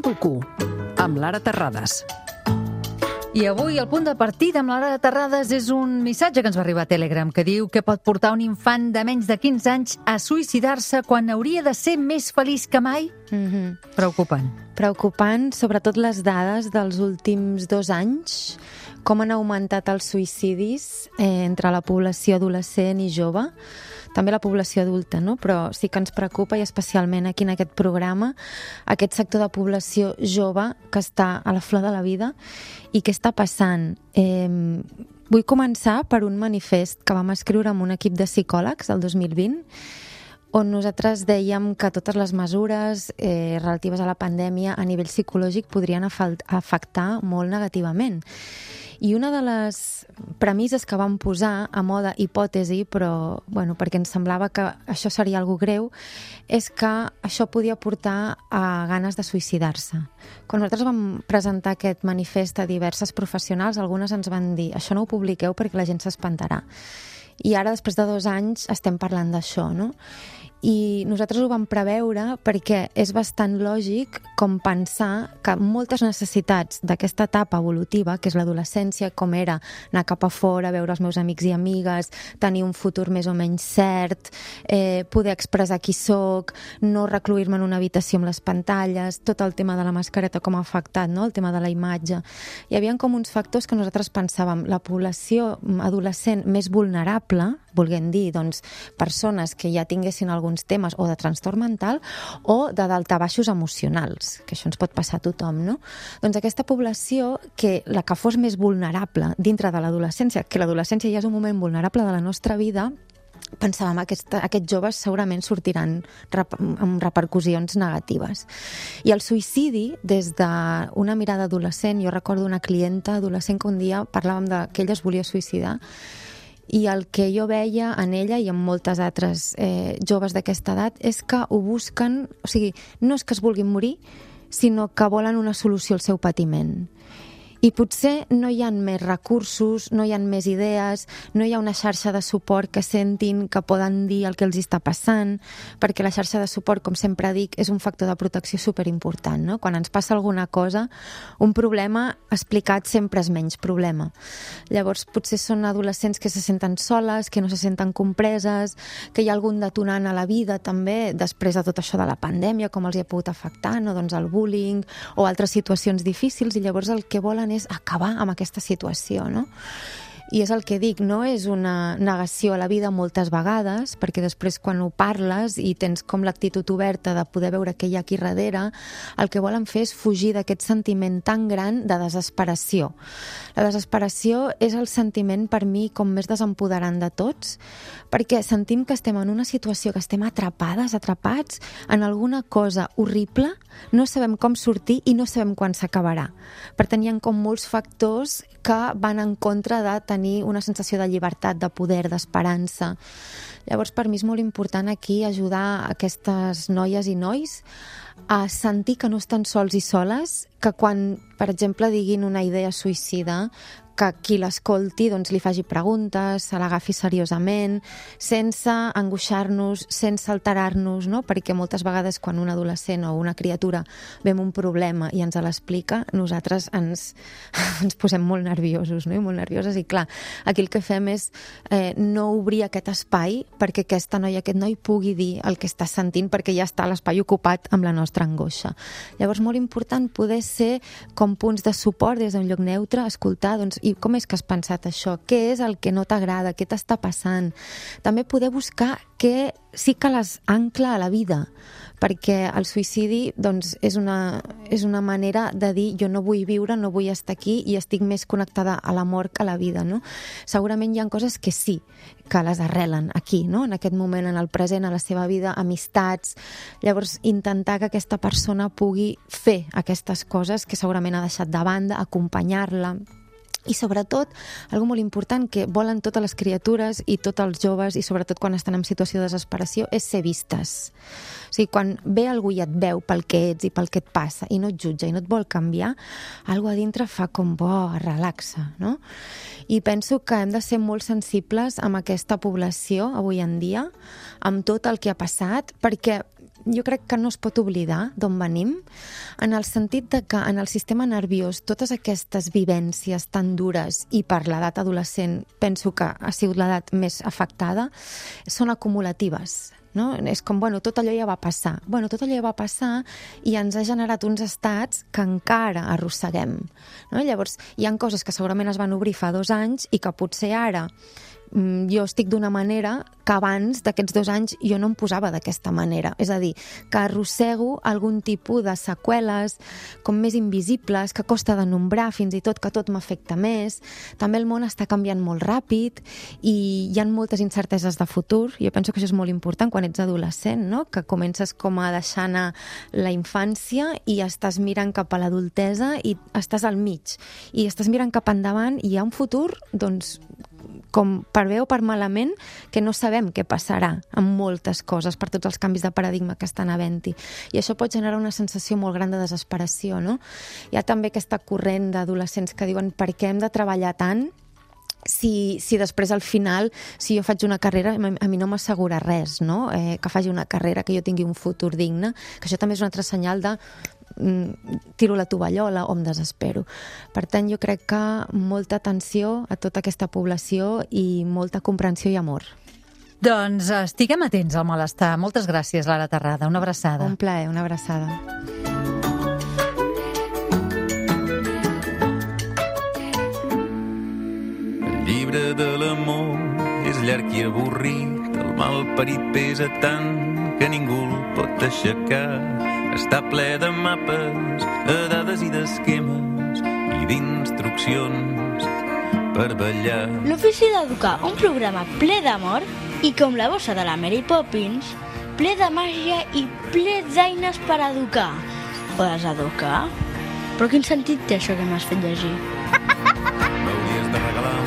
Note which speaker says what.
Speaker 1: Educo, amb Lara Terrades.
Speaker 2: I avui el punt de partida amb l'Ara de Terrades és un missatge que ens va arribar a Telegram que diu que pot portar un infant de menys de 15 anys a suïcidar-se quan hauria de ser més feliç que mai?
Speaker 3: Mm -hmm.
Speaker 2: Preocupant.
Speaker 3: Preocupant, sobretot les dades dels últims dos anys, com han augmentat els suïcidis eh, entre la població adolescent i jove també la població adulta, no? però sí que ens preocupa i especialment aquí en aquest programa aquest sector de població jove que està a la flor de la vida i què està passant. Eh, vull començar per un manifest que vam escriure amb un equip de psicòlegs el 2020 on nosaltres dèiem que totes les mesures eh, relatives a la pandèmia a nivell psicològic podrien afectar molt negativament. I una de les premisses que vam posar a moda hipòtesi, però bueno, perquè ens semblava que això seria algo greu, és que això podia portar a ganes de suïcidar-se. Quan nosaltres vam presentar aquest manifest a diverses professionals, algunes ens van dir això no ho publiqueu perquè la gent s'espantarà. I ara, després de dos anys, estem parlant d'això, no? I nosaltres ho vam preveure perquè és bastant lògic com pensar que moltes necessitats d'aquesta etapa evolutiva, que és l'adolescència, com era anar cap a fora, veure els meus amics i amigues, tenir un futur més o menys cert, eh, poder expressar qui sóc, no recluir-me en una habitació amb les pantalles, tot el tema de la mascareta com ha afectat, no? el tema de la imatge. Hi havia com uns factors que nosaltres pensàvem, la població adolescent més vulnerable, volguem dir, doncs, persones que ja tinguessin alguns temes o de trastorn mental o de daltabaixos emocionals, que això ens pot passar a tothom, no? Doncs aquesta població, que la que fos més vulnerable dintre de l'adolescència, que l'adolescència ja és un moment vulnerable de la nostra vida, pensàvem que aquesta, aquests joves segurament sortiran rep amb repercussions negatives. I el suïcidi, des d'una mirada adolescent, jo recordo una clienta adolescent que un dia parlàvem de que ella es volia suïcidar i el que jo veia en ella i en moltes altres eh, joves d'aquesta edat és que ho busquen, o sigui, no és que es vulguin morir, sinó que volen una solució al seu patiment. I potser no hi han més recursos, no hi han més idees, no hi ha una xarxa de suport que sentin que poden dir el que els està passant, perquè la xarxa de suport, com sempre dic, és un factor de protecció superimportant. No? Quan ens passa alguna cosa, un problema explicat sempre és menys problema. Llavors, potser són adolescents que se senten soles, que no se senten compreses, que hi ha algun detonant a la vida també, després de tot això de la pandèmia, com els hi ha pogut afectar, no? doncs el bullying o altres situacions difícils, i llavors el que volen és acabar amb aquesta situació, no? I és el que dic, no és una negació a la vida moltes vegades, perquè després quan ho parles i tens com l'actitud oberta de poder veure què hi ha aquí darrere, el que volen fer és fugir d'aquest sentiment tan gran de desesperació. La desesperació és el sentiment per mi com més desempoderant de tots, perquè sentim que estem en una situació, que estem atrapades, atrapats en alguna cosa horrible, no sabem com sortir i no sabem quan s'acabarà. Per tant, hi ha com molts factors que van en contra de tenir tenir una sensació de llibertat, de poder, d'esperança. Llavors, per mi és molt important aquí ajudar aquestes noies i nois a sentir que no estan sols i soles, que quan, per exemple, diguin una idea suïcida, que qui l'escolti doncs, li faci preguntes, se l'agafi seriosament, sense angoixar-nos, sense alterar-nos, no? perquè moltes vegades quan un adolescent o una criatura ve un problema i ens l'explica, nosaltres ens, ens posem molt nerviosos no? i molt nervioses i clar, aquí el que fem és eh, no obrir aquest espai perquè aquesta noia, aquest noi pugui dir el que està sentint perquè ja està l'espai ocupat amb la nostra angoixa. Llavors, molt important poder ser com punts de suport des d'un lloc neutre, escoltar doncs, i com és que has pensat això? Què és el que no t'agrada? Què t'està passant? També poder buscar què sí que les ancla a la vida, perquè el suïcidi doncs, és, una, és una manera de dir jo no vull viure, no vull estar aquí i estic més connectada a la mort que a la vida. No? Segurament hi ha coses que sí, que les arrelen aquí, no? en aquest moment, en el present, a la seva vida, amistats. Llavors, intentar que aquesta persona pugui fer aquestes coses que segurament ha deixat de banda, acompanyar-la, i sobretot, algo molt important que volen totes les criatures i tots els joves i sobretot quan estan en situació de desesperació és ser vistes. O sigui, quan ve algú i et veu pel que ets i pel que et passa i no et jutja i no et vol canviar, algo a dintre fa com, bo, relaxa, no? I penso que hem de ser molt sensibles amb aquesta població avui en dia, amb tot el que ha passat, perquè jo crec que no es pot oblidar d'on venim, en el sentit de que en el sistema nerviós totes aquestes vivències tan dures i per l'edat adolescent penso que ha sigut l'edat més afectada, són acumulatives no? És com, bueno, tot allò ja va passar. Bueno, tot allò ja va passar i ens ha generat uns estats que encara arrosseguem. No? Llavors, hi han coses que segurament es van obrir fa dos anys i que potser ara jo estic d'una manera que abans d'aquests dos anys jo no em posava d'aquesta manera. És a dir, que arrossego algun tipus de seqüeles com més invisibles, que costa de nombrar fins i tot que tot m'afecta més. També el món està canviant molt ràpid i hi ha moltes incerteses de futur. Jo penso que això és molt important quan ets adolescent, no? que comences com a deixar anar la infància i estàs mirant cap a l'adultesa i estàs al mig. I estàs mirant cap endavant i hi ha un futur doncs, com per bé o per malament, que no sabem què passarà amb moltes coses per tots els canvis de paradigma que estan havent-hi. I això pot generar una sensació molt gran de desesperació, no? Hi ha també aquesta corrent d'adolescents que diuen per què hem de treballar tant si, si després al final, si jo faig una carrera, a mi no m'assegura res, no? Eh, que faci una carrera, que jo tingui un futur digne, que això també és un altre senyal de Mm, tiro la tovallola o em desespero. Per tant, jo crec que molta atenció a tota aquesta població i molta comprensió i amor.
Speaker 2: Doncs estiguem atents al malestar. Moltes gràcies, Lara Terrada. Una abraçada.
Speaker 3: Un plaer, una abraçada.
Speaker 4: Llarg i avorrit, el mal parit pesa tant que ningú el pot aixecar està ple de mapes, de dades i d'esquemes i d'instruccions per ballar.
Speaker 5: L'Ofici d'Educar, un programa ple d'amor i com la bossa de la Mary Poppins, ple de màgia i ple d'eines per educar. O deseducar? Però quin sentit té això que m'has fet llegir?
Speaker 4: M'hauries de regalar